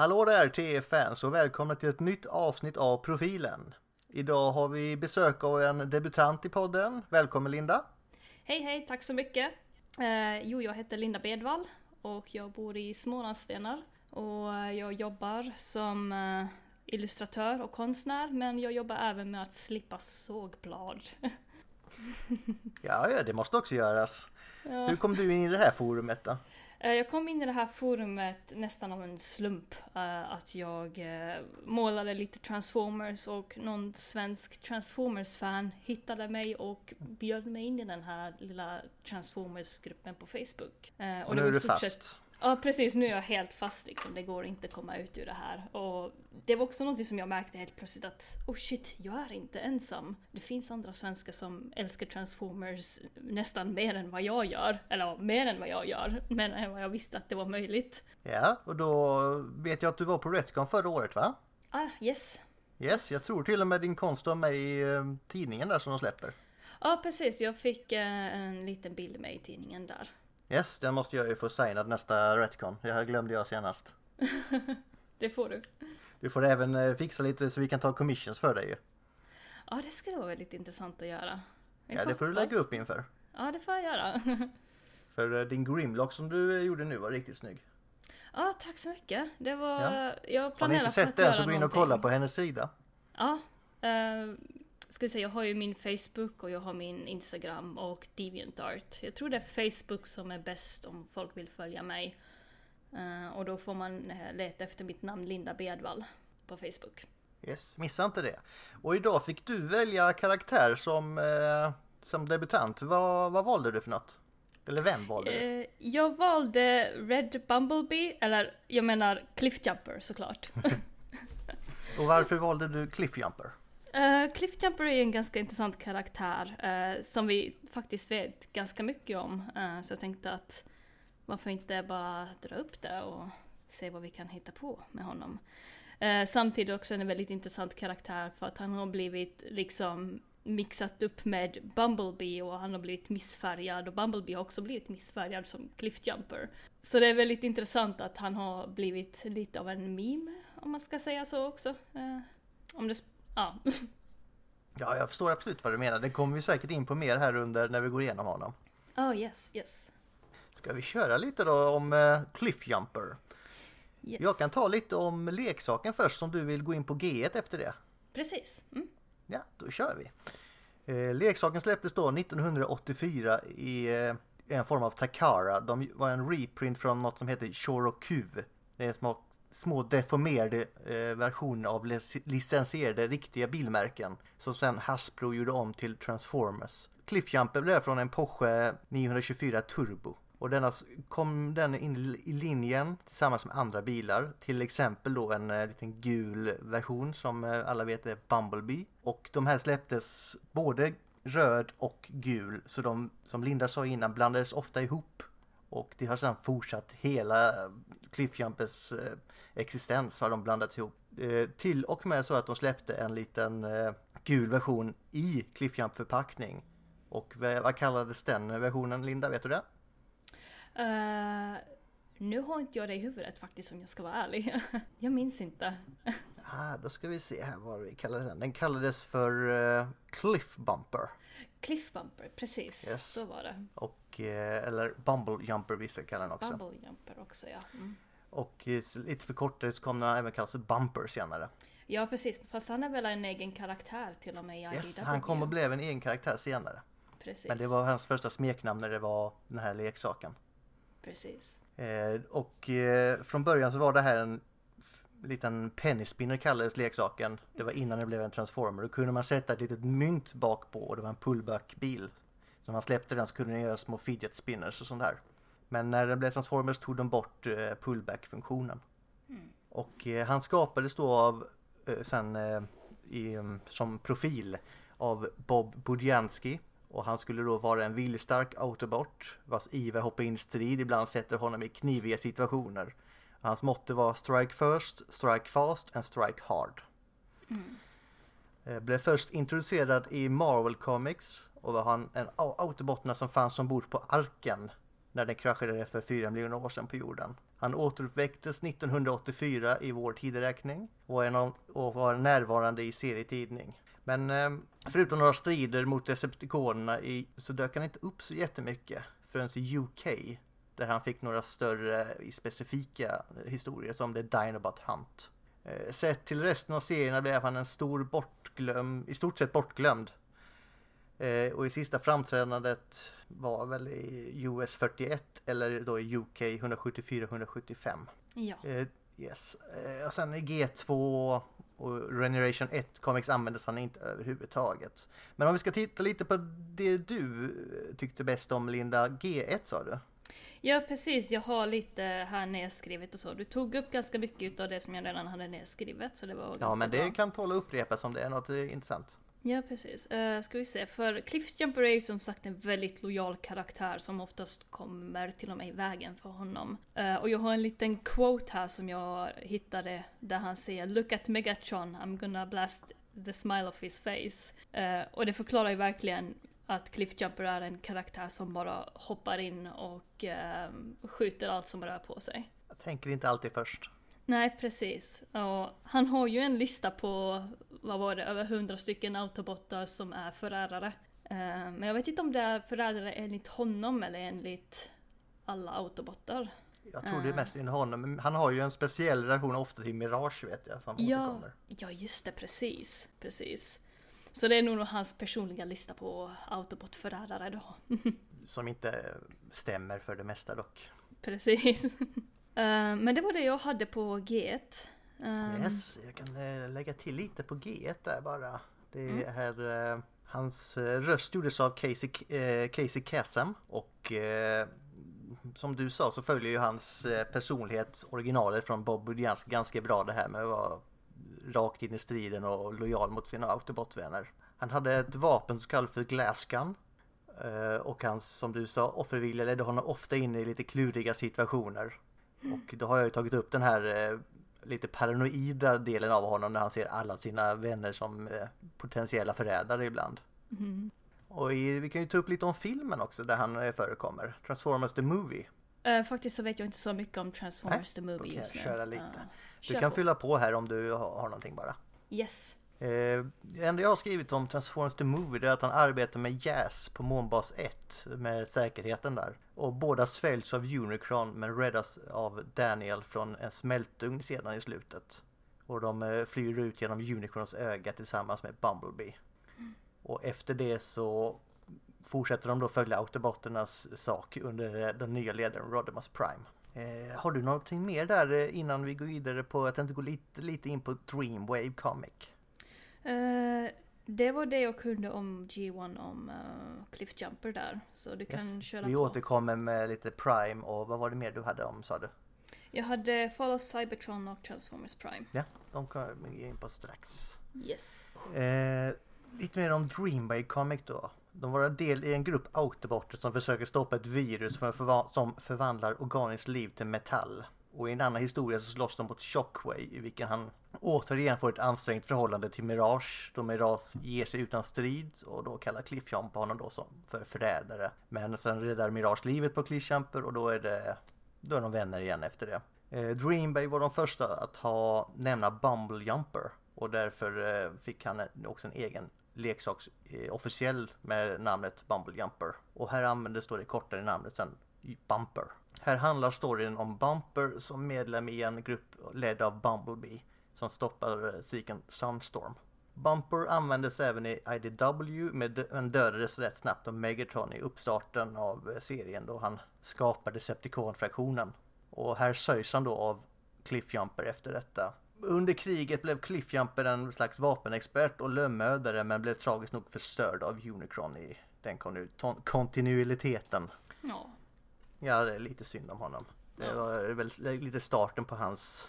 Hallå där TF-fans och välkomna till ett nytt avsnitt av Profilen. Idag har vi besök av en debutant i podden. Välkommen Linda! Hej hej, tack så mycket! Eh, jo, jag heter Linda Bedvall och jag bor i Smålandsstenar och jag jobbar som eh, illustratör och konstnär men jag jobbar även med att slippa sågblad. ja, ja, det måste också göras. Ja. Hur kom du in i det här forumet då? Eh, jag kom in i det här forumet nästan av en slump. Uh, att jag uh, målade lite Transformers och någon svensk Transformers-fan hittade mig och bjöd mig in i den här lilla Transformers-gruppen på Facebook. Och, och nu är du fast? Ja precis, nu är jag helt fast liksom. Det går inte att komma ut ur det här. Och det var också något som jag märkte helt plötsligt att oh shit, jag är inte ensam. Det finns andra svenskar som älskar Transformers nästan mer än vad jag gör. Eller mer än vad jag gör, men än vad jag visste att det var möjligt. Ja, och då vet jag att du var på Retcon förra året va? Ah, yes. Yes, jag tror till och med din konst var med i uh, tidningen där som de släpper. Ja, precis. Jag fick uh, en liten bild med i tidningen där. Yes, den måste jag ju få signad nästa Retcon. Det glömde jag senast. det får du. Du får även eh, fixa lite så vi kan ta commissions för dig Ja, det skulle vara väldigt intressant att göra. Jag ja, det får du lägga upp inför. Ja, det får jag göra. för eh, din Grimlock som du eh, gjorde nu var riktigt snygg. Ja, tack så mycket. Det var... Ja. Jag planerar Har ni inte sett den så gå in och kolla på hennes sida. Ja. Ska säga, jag har ju min Facebook och jag har min Instagram och DeviantArt. Jag tror det är Facebook som är bäst om folk vill följa mig. Uh, och då får man uh, leta efter mitt namn Linda Bedvall på Facebook. Yes, missa inte det. Och idag fick du välja karaktär som, uh, som debutant. Vad, vad valde du för något? Eller vem valde du? jag valde Red Bumblebee, eller jag menar Cliffjumper såklart. och varför valde du Cliffjumper? Uh, Cliffjumper är en ganska intressant karaktär uh, som vi faktiskt vet ganska mycket om. Uh, så jag tänkte att varför inte bara dra upp det och se vad vi kan hitta på med honom. Uh, samtidigt också en väldigt intressant karaktär för att han har blivit liksom mixat upp med Bumblebee och han har blivit missfärgad och Bumblebee har också blivit missfärgad som Cliffjumper. Så det är väldigt intressant att han har blivit lite av en meme, om man ska säga så också. om det Ja. Ja, jag förstår absolut vad du menar. Det kommer vi säkert in på mer här under när vi går igenom honom. Oh yes, yes. Ska vi köra lite då om uh, Cliffjumper? Yes. Jag kan ta lite om leksaken först som du vill gå in på G1 efter det. Precis. Mm. Ja, då kör vi. Eh, leksaken släpptes då 1984 i eh, en form av Takara. De var en reprint från något som heter Shorokuv. Det är en små små deformerade eh, versioner av licensierade riktiga bilmärken som sen Hasbro gjorde om till Transformers. Cliffjumper blev från en Porsche 924 Turbo och denna kom den in i linjen tillsammans med andra bilar. Till exempel då en eh, liten gul version som eh, alla vet är Bumblebee. Och de här släpptes både röd och gul så de som Linda sa innan blandades ofta ihop. Och det har sedan fortsatt hela eh, Cliffjumpers eh, existens har de blandats ihop. Eh, till och med så att de släppte en liten eh, gul version i Cliffjump förpackning. Och vad kallades den versionen Linda, vet du det? Uh, nu har inte jag det i huvudet faktiskt om jag ska vara ärlig. jag minns inte. ah, då ska vi se här vad vi kallade den. Den kallades för uh, Cliff Bumper. Cliff Bumper, precis. Yes. Så var det. Och, uh, eller Bumble Jumper vissa kallar den också. Bumble Jumper också ja. Mm. Och lite förkortade så kom den även kallas Bumper senare. Ja precis, fast han är väl en egen karaktär till och med i Yes, han kom och blev en egen karaktär senare. Precis. Men det var hans första smeknamn när det var den här leksaken. Precis. Eh, och eh, från början så var det här en liten penny spinner kallades leksaken. Det var innan det blev en transformer. Då kunde man sätta ett litet mynt bak på och det var en pullback-bil. Så när man släppte den så kunde den göra små fidget spinners och sånt där. Men när det blev Transformers tog de bort eh, pullback-funktionen. Mm. Och eh, han skapades då av eh, sen i, mm, som profil av Bob Budjansky. Och han skulle då vara en viljestark autobot vars iver hoppa in i strid ibland sätter honom i kniviga situationer. Hans motto var Strike first, strike fast and strike hard. Mm. Blev först introducerad i Marvel Comics och var han en autobotna som fanns ombord på arken när den kraschade för 4 miljoner år sedan på jorden. Han återuppväcktes 1984 i vår tideräkning och, en och var närvarande i serietidning. Men ehm, förutom några strider mot Decepticonerna i, så dök han inte upp så jättemycket förrän i UK där han fick några större specifika historier som The Dinobot Hunt. Eh, sett till resten av serierna blev han en stor bortglömd, i stort sett bortglömd. Eh, och i sista framträdandet var väl i US 41 eller då i UK 174-175. Ja. Eh, yes. Och sen i G2 och Generation 1 Comics användes han inte överhuvudtaget. Men om vi ska titta lite på det du tyckte bäst om Linda, G1 sa du? Ja precis, jag har lite här nedskrivet och så. Du tog upp ganska mycket av det som jag redan hade nedskrivet så det var Ja men det bra. kan tåla att upprepas om det är något eh, intressant. Ja precis. Uh, ska vi se, för Cliffjumper är ju som sagt en väldigt lojal karaktär som oftast kommer till och med i vägen för honom. Uh, och jag har en liten quote här som jag hittade där han säger Look at Megatron, I'm gonna blast the smile of his face. Uh, och det förklarar ju verkligen att Cliffjumper är en karaktär som bara hoppar in och uh, skjuter allt som rör på sig. Jag tänker inte alltid först. Nej, precis. Och han har ju en lista på, vad var det, över hundra stycken autobotar som är förrädare. Eh, Men jag vet inte om det är förrädare enligt honom eller enligt alla autobotar. Jag tror det är Ah. mest in honom, men han har ju en speciell relation ofta till Mirage vet jag, som Ja, återkommer. ja, just det, precis. Precis. Så det är nog hans personliga lista på autobotförrädare då. Som inte stämmer för det mesta dock. precis. Eh, Men det var det jag hade på G1. Eh, Yes, jag kan eh, lägga till lite på G1 där bara. Det Mm. här, eh, hans röst gjordes av Casey, Casey Kasem och som du sa så följer ju hans personlighet originalet från Bob Budiansky ganska bra det här med att vara rakt in i striden och lojal mot sina autobotvänner. Han hade ett vapen som kallas för Glassgun eh, och hans, som du sa, offervilja ledde honom ofta in i lite kluriga situationer. Och då har jag ju tagit upp den här eh, lite paranoida delen av honom när han ser alla sina vänner som eh, potentiella förrädare ibland. mhm. Och i, vi kan ju ta upp lite om filmen också där han förekommer. Transformers the Movie. Eh, faktiskt så vet jag inte så mycket om Transformers Nej, the Movie kan just nu. köra lite. Eh, Du kör kan på. fylla på här om du har, har någonting bara. Yes. Eh, det enda jag har skrivit om Transformers the Movie är att han arbetar med JAS på Månbas 1 med säkerheten där. Och båda sväljs av Unicron men räddas av Daniel från en smältugn sedan i slutet. Och de eh, flyr ut genom Unicrons öga tillsammans med Bumblebee. Och efter det så fortsätter de då följa Autobotternas sak under eh, den nya ledaren Rodimus Prime. Eh, har du någonting mer där eh, innan vi går vidare på, jag tänkte gå lite, lite in på Dreamwave Comic? Eh, det var det jag kunde om G1 om uh, Cliffjumper där. Så du kan Yes. köra Vi på. återkommer med lite Prime och vad var det mer du hade om sa du? Jag hade Follow Cybertron och Transformers Prime. Ja, de kommer vi in på strax. Yes. Eh, lite mer om Dreamwave Comic då. De var en del i en grupp autobotter som försöker stoppa ett virus som, förvandlar organiskt liv till metall. Och i en annan historia så slåss de mot Shockwave i vilken han återigen får ett ansträngt förhållande till Mirage. Då Mirage ger sig utan strid och då kallar Cliffjumper honom då som för förrädare. Men sen räddar Mirage livet på Cliffjumper och då är det då är de vänner igen efter det. Eh, Dreambay var de första att ha nämna Bumble Jumper och därför eh, fick han också en egen leksaks eh, officiell med namnet Bumble Jumper. Och här användes då det kortare namnet sen Bumper. Här handlar storyn om Bumper som medlem i en grupp ledd av Bumblebee som stoppar siken Sunstorm. Bumper användes även i IDW men dödades rätt snabbt av Megatron i uppstarten av serien då han skapade Decepticon-fraktionen. Och här sörjs han då av Cliffjumper efter detta. Under kriget blev Cliffjumper en slags vapenexpert och lönnmördare men blev tragiskt nog förstörd av Unicron i den kontinuiteten. Ja. Ja, det är lite synd om honom. Det Ja. var väl lite starten på hans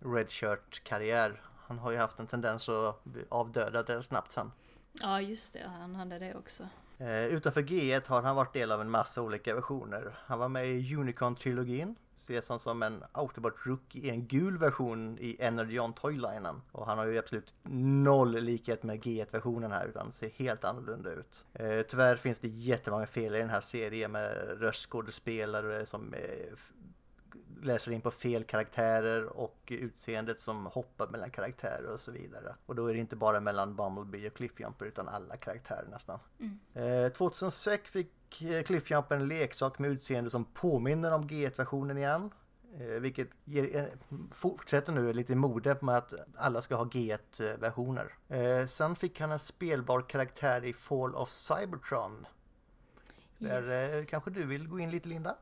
Redshirt-karriär. Han har ju haft en tendens att bli avdödad rätt snabbt sen. ja, just det. Han hade det också. Eh, utanför G1 har han varit del av en massa olika versioner. Han var med i Unicorn-trilogin. Ses han som en Autobot Rookie i en gul version i Energy On Toylinen. Och han har ju absolut noll likhet med G1-versionen här utan ser helt annorlunda ut. Eh, tyvärr finns det jättemånga fel i den här serien med röstskådespelare som eh, läser in på fel karaktärer och utseendet som hoppar mellan karaktärer och så vidare. Och då är det inte bara mellan Bumblebee och Cliffjumper utan alla karaktärer nästan. Mm. Eh, 2006 fick eh, Cliffjumper en leksak med utseende som påminner om G1-versionen igen. Eh, vilket ger, eh, fortsätter nu lite mode med att alla ska ha G1-versioner. Eh, sen fick han en spelbar karaktär i Fall of Cybertron. Där eh, Yes. kanske du vill gå in lite Linda?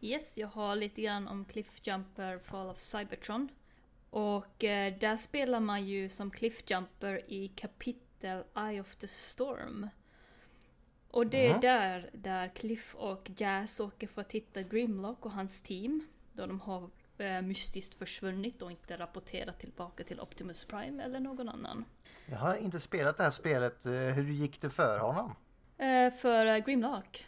Yes, jag har lite grann om Cliffjumper Fall of Cybertron. Och eh, där spelar man ju som Cliffjumper i kapitel Eye of the Storm. Och det är Mhm. där, där Cliff och Jazz åker för att hitta Grimlock och hans team. Då de har eh, mystiskt försvunnit och inte rapporterat tillbaka till Optimus Prime eller någon annan. Jag har inte spelat det här spelet. Eh, Hur gick det för honom? Eh, för eh, Grimlock.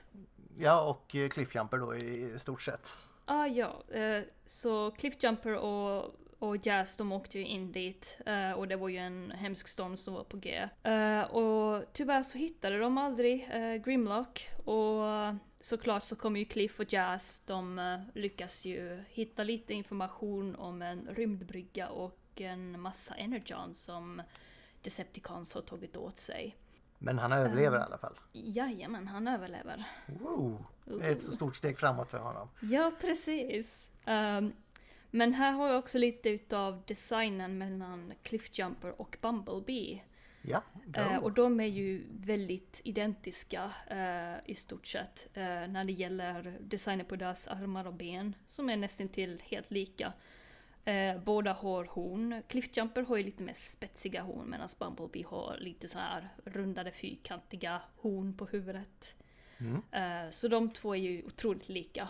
Ja, och eh, Cliffjumper då i stort sett. Ah, ja, eh, så Cliffjumper och, och Jazz de åkte ju in dit eh, och det var ju en hemsk storm som var på G. Och tyvärr så hittade de aldrig Grimlock och såklart så kommer ju Cliff och Jazz, de lyckas ju hitta lite information om en rymdbrygga och en massa energon som Decepticons har tagit åt sig. Men han överlever i alla fall. Jajamän, han överlever. Wow. Det är ett så stort steg framåt för honom. Ja, precis. Ehm, men här har jag också lite utav designen mellan Cliffjumper och Bumblebee. Ja. Eh, och de är ju väldigt identiska eh, i stort sett eh, när det gäller designen på deras armar och ben som är nästan till helt lika. Eh, båda har horn. Cliffjumper har ju lite mer spetsiga horn medan Bumblebee har lite så här rundade fyrkantiga horn på huvudet. Mm. Eh, så de två är ju otroligt lika.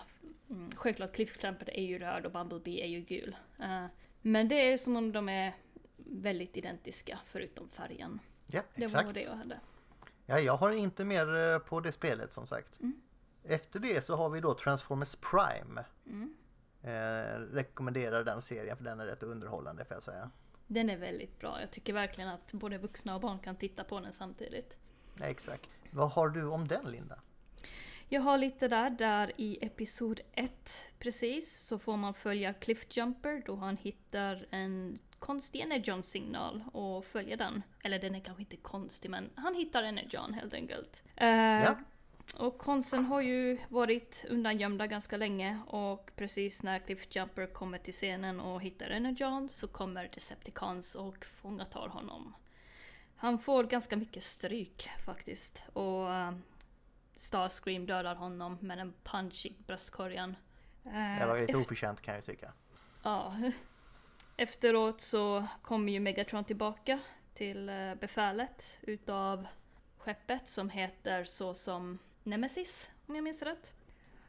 Mm, självklart Cliffjumper är ju röd och Bumblebee är ju gul. Eh, men det är som om de är väldigt identiska förutom färgen. Ja, Det exakt. var det jag hade. Ja, jag har inte mer eh, på det spelet som sagt. Mm. Efter det så har vi då Transformers Prime. Mm. Eh, rekommenderar den serien för den är rätt underhållande får jag säga. Den är väldigt bra. Jag tycker verkligen att både vuxna och barn kan titta på den samtidigt. Exakt. Vad har du om den Linda? Jag har lite där, där i episod 1 precis så får man följa Cliffjumper då han hittar en konstig Energon-signal och följer den. Eller den är kanske inte konstig men han hittar Energon helt enkelt. Eh, Ja. Och konsten har ju varit undangömda ganska länge och precis när Cliffjumper kommer till scenen och hittar Energon så kommer Decepticons och fångatar honom. Han får ganska mycket stryk faktiskt och eh, Starscream dödar honom med en punch i bröstkorgen. Eh, Det var lite oförtjänt kan jag tycka. Ja. Efteråt så kommer ju Megatron tillbaka till eh, befälet utav skeppet som heter så som Nemesis, om jag minns rätt.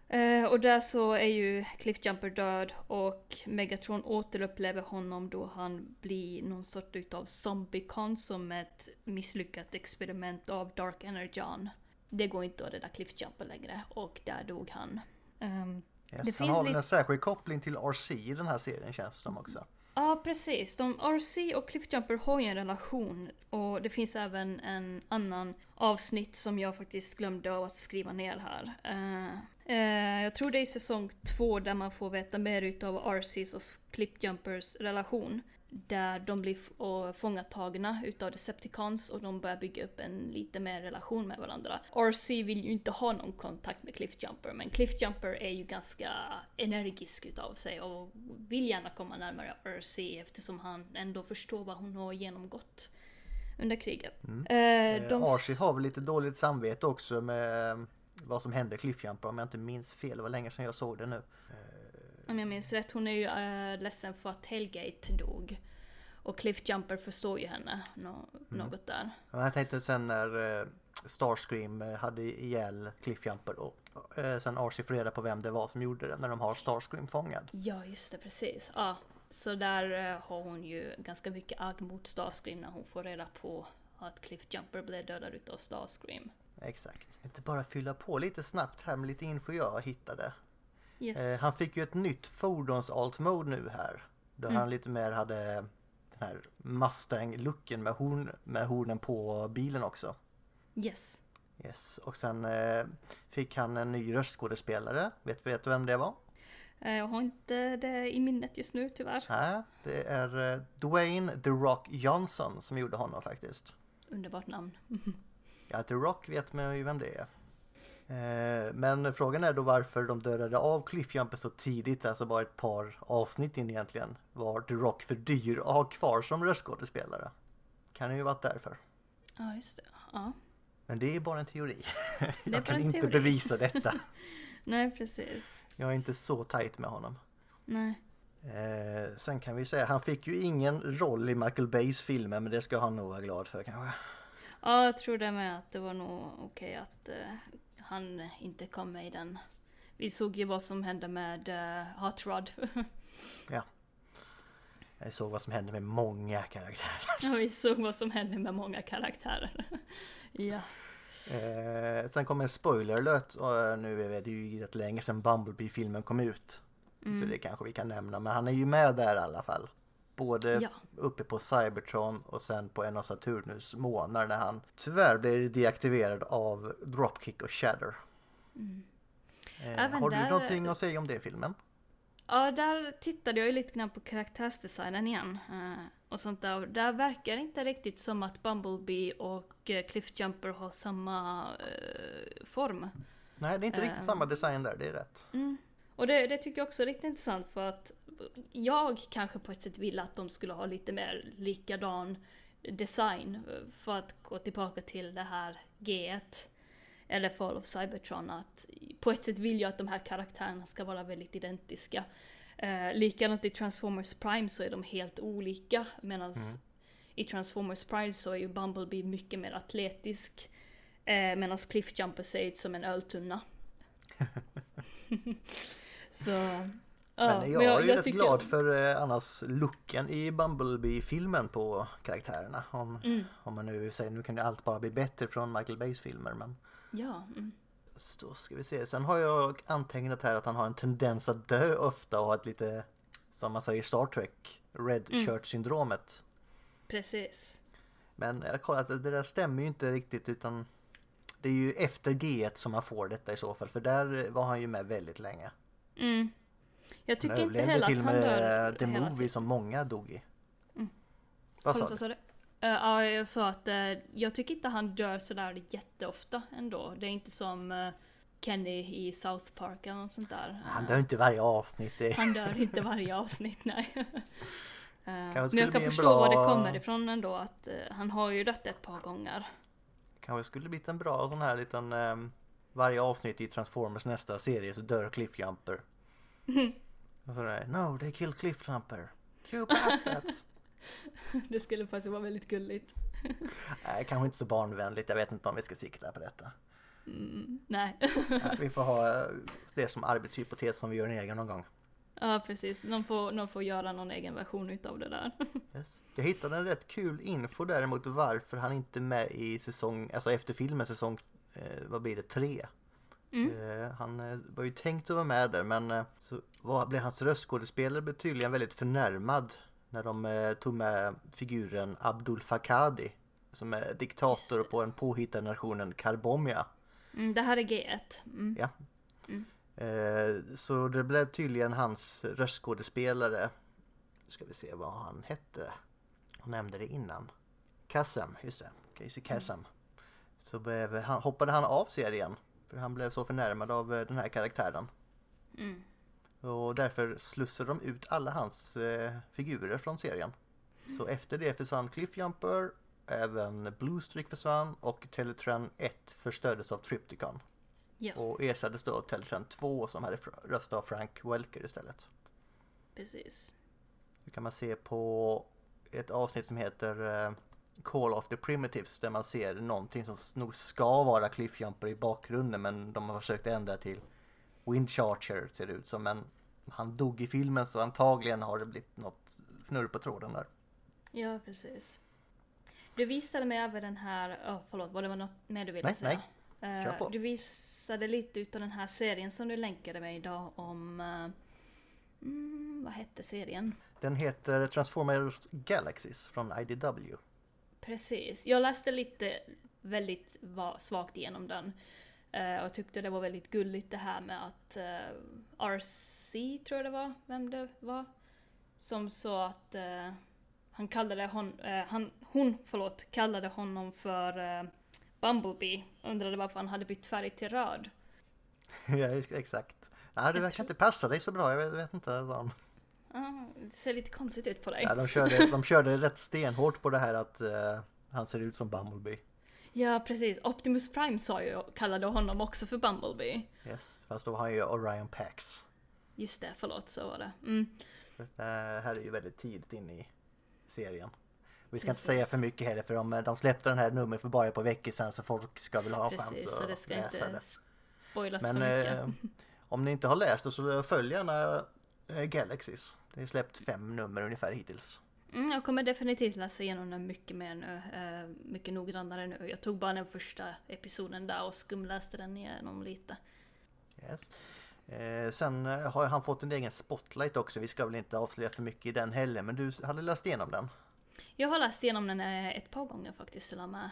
Eh, och där så är ju Cliffjumper död och Megatron återupplever honom då han blir någon sort utav zombiekon som ett misslyckat experiment av Dark Energon. Det går inte att rädda Cliffjumper längre och där dog han. Ehm, Yes, Det han finns har lite- en särskild koppling till RC i den här serien känns det som också. Ja, precis. De, RC och Cliffjumper har ju en relation och det finns även en annan avsnitt som jag faktiskt glömde av att skriva ner här. Uh, uh, jag tror det är i säsong två där man får veta mer utav RCs och Cliffjumpers relation. Där de blir fångatagna utav Decepticons och de börjar bygga upp en lite mer relation med varandra. RC vill ju inte ha någon kontakt med Cliffjumper men Cliffjumper är ju ganska energisk utav sig och vill gärna komma närmare RC eftersom han ändå förstår vad hon har genomgått under kriget. Mm. Eh, de- Eh, RC har väl lite dåligt samvete också med eh, vad som hände Cliffjumper om jag inte minns fel. Det var länge sedan jag såg det nu. Om jag minns rätt, hon är ju äh, ledsen för att Tailgate dog. Och Cliffjumper förstår ju henne nå- något där. Jag tänkte sen när eh, Starscream eh, hade ihjäl Cliffjumper och eh, sen RC får reda på vem det var som gjorde det när de har Starscream fångad. Ja, just det, precis. Ja, så där har hon ju ganska mycket agg mot Starscream när hon får reda på att Cliffjumper blev dödad utav Starscream. Exakt. Inte bara fylla på lite snabbt här med lite info jag hittade. Yes. Eh, han fick ju ett nytt fordons alt mode nu här. Då Mm. han lite mer hade den här Mustang-looken med, horn, med hornen på bilen också. Yes. Yes. Och sen eh, fick han en ny röstskådespelare. Vet vet du vem det var? Eh, Jag har inte det i minnet just nu tyvärr. Nej, det är eh, Dwayne The Rock Johnson som gjorde honom faktiskt. Underbart namn. Ja, The Rock vet man ju vem det är. Eh, Men frågan är då varför de dödade av Cliffjumper så tidigt, alltså bara ett par avsnitt in egentligen. Var The Rock för dyr att ha kvar som röstskådespelare? Kan ju varit därför. Ja, just det. Ja. Men det är bara en teori. Jag kan inte teori. bevisa detta. Nej, precis. Jag är inte så tajt med honom. Nej. Eh, sen kan vi säga, han fick ju ingen roll i Michael Bays filmer men det ska han nog vara glad för kanske. Ja, jag tror det med att det var nog okej att eh, han inte kom med i den. Vi såg ju vad som hände med uh, Hot Rod. Jag såg vad som hände med många karaktärer. Ja, vi såg vad som hände med många karaktärer. ja. Eh, sen kommer en spoiler alert och eh, nu är det ju rätt länge sedan Bumblebee-filmen kom ut. Så Mm. det kanske vi kan nämna, men han är ju med där i alla fall. Både Ja. uppe på Cybertron och sen på en av Saturnus månar när han tyvärr blir deaktiverad av Dropkick och Shatter. Mm. Eh, har du där- någonting att säga om det filmen? Ja, där tittade jag ju lite grann på karaktärsdesignen igen. eh, och sånt där. Där verkar det inte riktigt som att Bumblebee och eh, Cliffjumper har samma eh, form. Nej, det är inte riktigt Ehm. samma design där, det är rätt. Mm. Och det, det tycker jag också är lite intressant för att jag kanske på ett sätt ville att de skulle ha lite mer likadan design för att gå tillbaka till det här G1 eller Fall of Cybertron att på ett sätt vill jag att de här karaktärerna ska vara väldigt identiska. Eh, likadant i Transformers Prime så är de helt olika medan i Transformers Prime så är ju Bumblebee mycket mer atletisk eh, medan Cliffjumper ser ut som en öltunna. så... Ja, men jag, är ju rätt tycker- glad för eh, annars looken i Bumblebee-filmen på karaktärerna. Om, Mm, om man nu säger, nu kan det allt bara bli bättre från Michael Bays filmer men ja, mm. så då ska vi se. Sen har jag antecknat här att han har en tendens att dö ofta och ha ett lite, som man säger i Star Trek, Red Mm. Shirt syndromet. precis. Men jag har kollat att det där stämmer ju inte riktigt utan det är ju efter G1 som man får detta i så fall för där var han ju med väldigt länge. Mm. Jag Han tycker inte heller till att han dör The Movie tiden. som många dog i. Mm. Vad sa du? sa du? Eh, ja, jag sa att eh, jag tycker inte han dör sådär jätteofta ändå. Det är inte som eh, Kenny i South Park eller något sånt där. Han dör inte varje avsnitt. Han dör inte varje avsnitt, nej. Men jag kan förstå bra- var det kommer ifrån ändå, att han har ju dött ett par gånger. kanske skulle blivit en bra sån här liten ehm, varje avsnitt i Transformers nästa serie så dör Cliffjumper. Och så där, no they killed Cliffjumper. You bastards! det skulle faktiskt vara väldigt gulligt. Nej, kanske inte så barnvänligt. Jag vet inte om vi ska sikta på detta. Mm, nej. Nej, vi får ha eh, det som arbetshypotes som vi gör en egen någon gång. ja, precis. Någon får, någon får göra någon egen version utav det där. Yes. Jag hittade en rätt kul info däremot varför han inte är med i säsong, alltså efter filmen säsong, eh, vad blir det, tre. Mm. Eh, han eh, var ju tänkt att vara med där men eh, så var, blev hans röstskådespelare blev tydligen väldigt förnärmad när de tog med figuren Abdul Fakadi som är diktator på den påhittade nationen Karbomia. Mm, det här är G1. Mm. Ja. Eh, så det blev tydligen hans röstskådespelare. Nu ska vi se vad han hette. Han nämnde det innan. Kassem, just det. Casey Kassem. Så han, hoppade han av serien. För han blev så förnärmad av eh, den här karaktären. Mm. Och därför slussade de ut alla hans eh, figurer från serien. Så efter det försvann Cliffjumper, även Bluestreak försvann och Teletran 1 förstördes av Tripticon. Ja, Och ersattes då av Teletran 2 som hade röst av Frank Welker istället. precis. Det kan man se på ett avsnitt som heter eh, Call of the Primitives där man ser någonting som nog ska vara Cliffjumper i bakgrunden men de har försökt ändra till Windcharger ser det ut som men han dog i filmen så antagligen har det blivit något fnurr på tråden där. Ja, precis. Du visade mig även den här, oh, förlåt, var det något mer du ville Nej, säga? nej. Kör Eh, på. Du visade lite utav den här serien som du länkade mig idag om, eh, mm, vad hette serien? Den heter Transformers Galaxies från IDW. Precis, jag läste lite väldigt va- svagt igenom den. Eh, och tyckte det var väldigt gulligt det här med att eh, RC, tror jag det var, vem det var, som sa att eh, han kallade hon, han, hon förlåt, kallade honom för Bumblebee. Undrade varför han hade bytt färg till röd. ja, exakt. Nej, det verkar tror... inte passa dig så bra, jag vet, vet inte. Sån. Ah, det ser lite konstigt ut på dig. Ja, de, körde, de körde rätt stenhårt på det här att uh, han ser ut som Bumblebee. Ja, precis. Optimus Prime sa ju, kallade honom också för Bumblebee. Yes, fast då har han ju Orion Pax. Just det, förlåt, så var det. Mm. Det här är ju väldigt tidigt in i serien. Vi ska Precis. inte säga för mycket heller för de, de släppte den här numret för bara ett par veckor sedan så folk ska väl ha en chans att det ska läsa inte det. spoilas Men, för mycket. Eh, om ni inte har läst det så följ gärna Galaxies. Det är släppt fem nummer ungefär hittills. Mm, jag kommer definitivt läsa igenom den mycket mer nu, eh, mycket noggrannare nu. Jag tog bara den första episoden där och skumläste den igenom lite. Yes. Eh, sen eh, har han fått en egen spotlight också, vi ska väl inte avslöja för mycket i den heller, men du hade läst igenom den? Jag har läst igenom den eh, ett par gånger faktiskt till och med.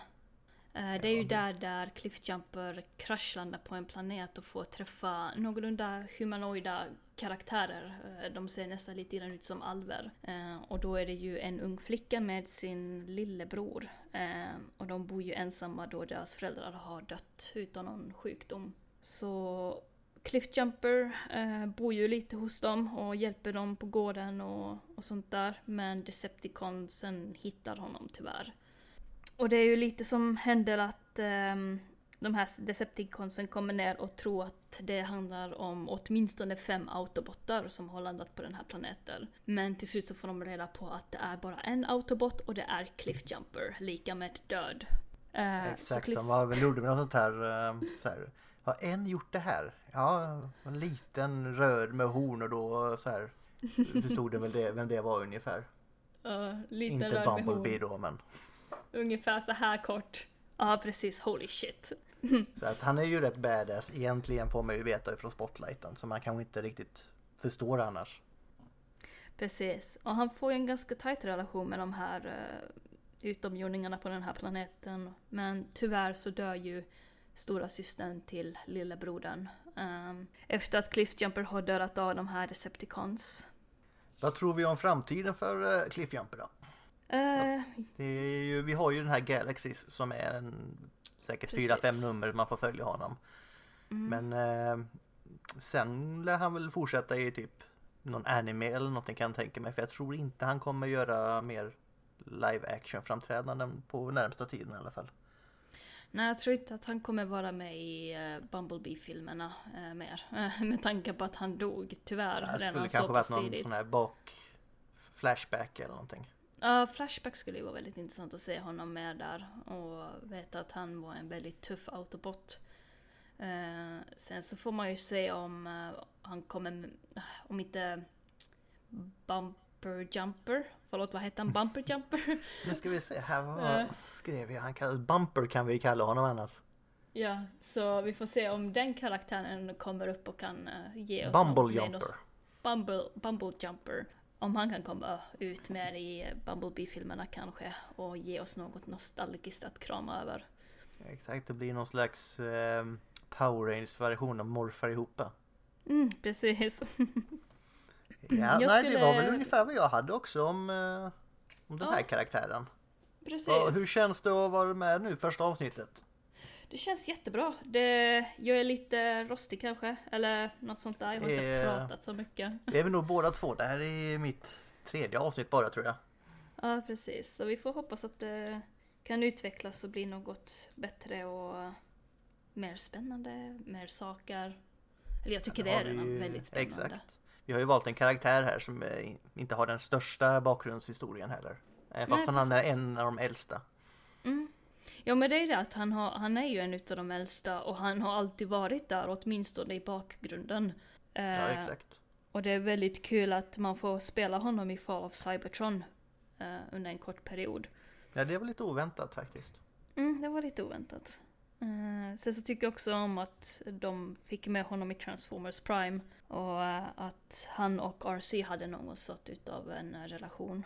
Eh, det är ju där, där Cliffjumper kraschlandar på en planet och får träffa någorlunda humanoida karaktärer. Eh, de ser nästan lite grann ut som alver. Eh, och då är det ju en ung flicka med sin lillebror. Och de bor ju ensamma då deras föräldrar har dött utan någon sjukdom. Så Cliffjumper eh, bor ju lite hos dem och hjälper dem på gården och, och sånt där. Men Decepticonsen hittar honom tyvärr. Och det är ju lite som händer att eh, de här Decepticonsen kommer ner och tror att det handlar om åtminstone fem autobotar som har landat på den här planeten. Men till slut så får de reda på att det är bara en autobot och det är Cliffjumper, lika med död. Eh, Exakt, Cliff... de var väl gjorde något sånt här, eh, så här har en gjort det här? Ja, en liten röd med horn och då så här förstod den väl det, vem det var ungefär. Uh, Inte Bumblebee då men. Ungefär så här kort. Ja precis, holy shit. så att han är ju rätt badass egentligen får man ju veta ifrån spotlighten så man kanske inte riktigt förstår annars. Precis, och han får ju en ganska tajt relation med de här uh, utomjordingarna på den här planeten. Men tyvärr så dör ju stora systern till lillebrodern. Um, efter att Cliffjumper har dödat av de här Decepticons. Vad tror vi om framtiden för uh, Cliffjumper då? Uh, det är ju, vi har ju den här Galaxys som är en, säkert fyra fem nummer man får följa honom. Mm. Men uh, sen lär han väl fortsätta i typ någon anime eller någonting kan jag tänka mig. För jag tror inte han kommer göra mer live action framträdanden på närmsta tiden i alla fall. Nej, jag tror inte att han kommer vara med i uh, Bumblebee-filmerna uh, mer. Med tanke på att han dog, tyvärr. Ja, det skulle kanske varit någon sån här bak... Flashback eller någonting. Ja, Flashback skulle ju vara väldigt intressant att se honom med där. Och veta att han var en väldigt tuff autobot. sen så får man ju se om han kommer... Om inte... Bump Bumper Jumper. Förlåt, vad hette han? Bumper Jumper? nu ska vi se här, vad skrev jag? Han kallas Bumper kan vi kalla honom annars. Ja, så vi får se om den karaktären kommer upp och kan uh, ge oss Bumble Jumper. Bumble, Bumble Jumper. Om han kan komma ut mer i Bumblebee-filmerna kanske och ge oss något nostalgiskt att krama över. Exakt, det blir någon slags eh, Power Rangers-version av Morfar ihop. Mm, precis. Ja, nej, skulle... det var väl ungefär vad jag hade också om, eh, om den ja. här karaktären. Precis. Och hur känns det att vara med nu första avsnittet? Det känns jättebra. Det, jag är lite rostig kanske, eller något sånt där. Jag har inte eh, pratat så mycket. Det är vi nog båda två. Det här är mitt tredje avsnitt bara tror jag. Ja, precis. Så vi får hoppas att det kan utvecklas och bli något bättre och mer spännande, mer saker. Eller jag tycker ja, det är redan vi... väldigt spännande. Exakt. Vi har ju valt en karaktär här som eh, inte har den största bakgrundshistorien heller. Eh, fast Nej, han är en av de äldsta. Mm. Ja men det är det att han, har, han är ju en av de äldsta och han har alltid varit där åtminstone i bakgrunden. Ja eh, exakt. Och det är väldigt kul att man får spela honom i Fall of Cybertron eh, under en kort period. Ja det var lite oväntat faktiskt. Mm, det var lite oväntat. Uh, sen så tycker jag också om att de fick med honom i Transformers Prime. Och uh, att han och RC hade någon sort utav en relation.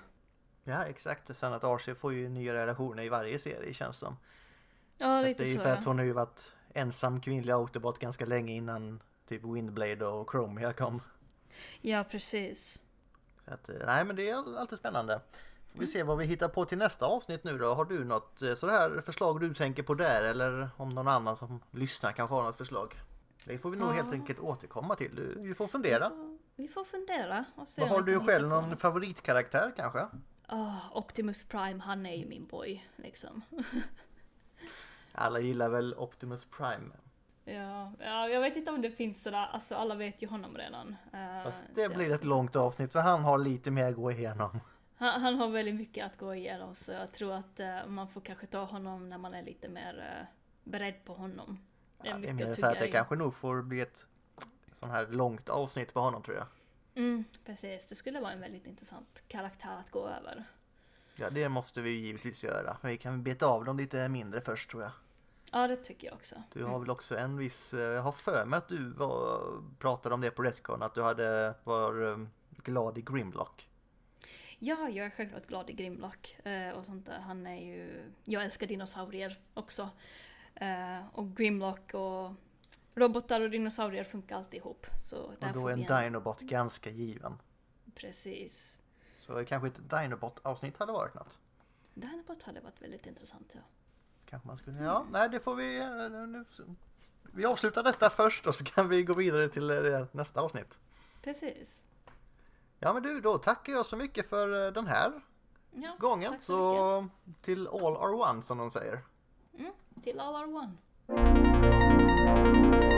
Ja exakt, sen att RC får ju nya relationer i varje serie känns som. Ja lite så. Det är ju för att hon har ju varit ensam kvinnlig Autobot ganska länge innan typ Windblade och Chromia kom. Ja, precis. Så att, eh, nej men det är alltid spännande. Får vi se vad vi hittar på till nästa avsnitt nu då. Har du något eh, sådär förslag du tänker på där eller om någon annan som lyssnar kanske har något förslag? Det får vi nog Ja. helt enkelt återkomma till. Du, vi får fundera. Vi får, vi får fundera och se har du själv någon favoritkaraktär kanske? Ah, Optimus Prime, han är ju min boy, liksom. Alla gillar väl Optimus Prime. Ja, ja, jag vet inte om det finns sådär, alltså alla vet ju honom redan. Eh, Fast det blir ett långt avsnitt för han har lite mer att gå igenom. Han, han har väldigt mycket att gå igenom så jag tror att eh, man får kanske ta honom när man är lite mer eh, beredd på honom. Det är Ja, det är mer att så att det kanske nog får bli ett sån här långt avsnitt på honom tror jag. Mm, precis, det skulle vara en väldigt intressant karaktär att gå över. Ja, det måste vi givetvis göra. Men vi kan beta av dem lite mindre först tror jag. Ja, det tycker jag också. Du har väl också en viss, eh, jag har för mig att du var, pratade om det på Retcon, att du hade, var eh, glad i Grimlock. Ja, jag är självklart glad i Grimlock eh, och sånt där. Han är ju... Jag älskar dinosaurier också. Och Grimlock och robotar och dinosaurier funkar alltid ihop. Så Och där då får är vi en Dinobot ganska given. Precis. Så kanske ett Dinobot-avsnitt hade varit något. Dinobot hade varit väldigt intressant, ja. Kanske man skulle, ja, nej det får vi, eh, nu, vi avslutar detta först och så kan vi gå vidare till eh, nästa avsnitt. Precis. Ja men du, då tackar jag så mycket för eh, den här Ja, gången. så Så till all are one som de säger. Mm, till all are one. Música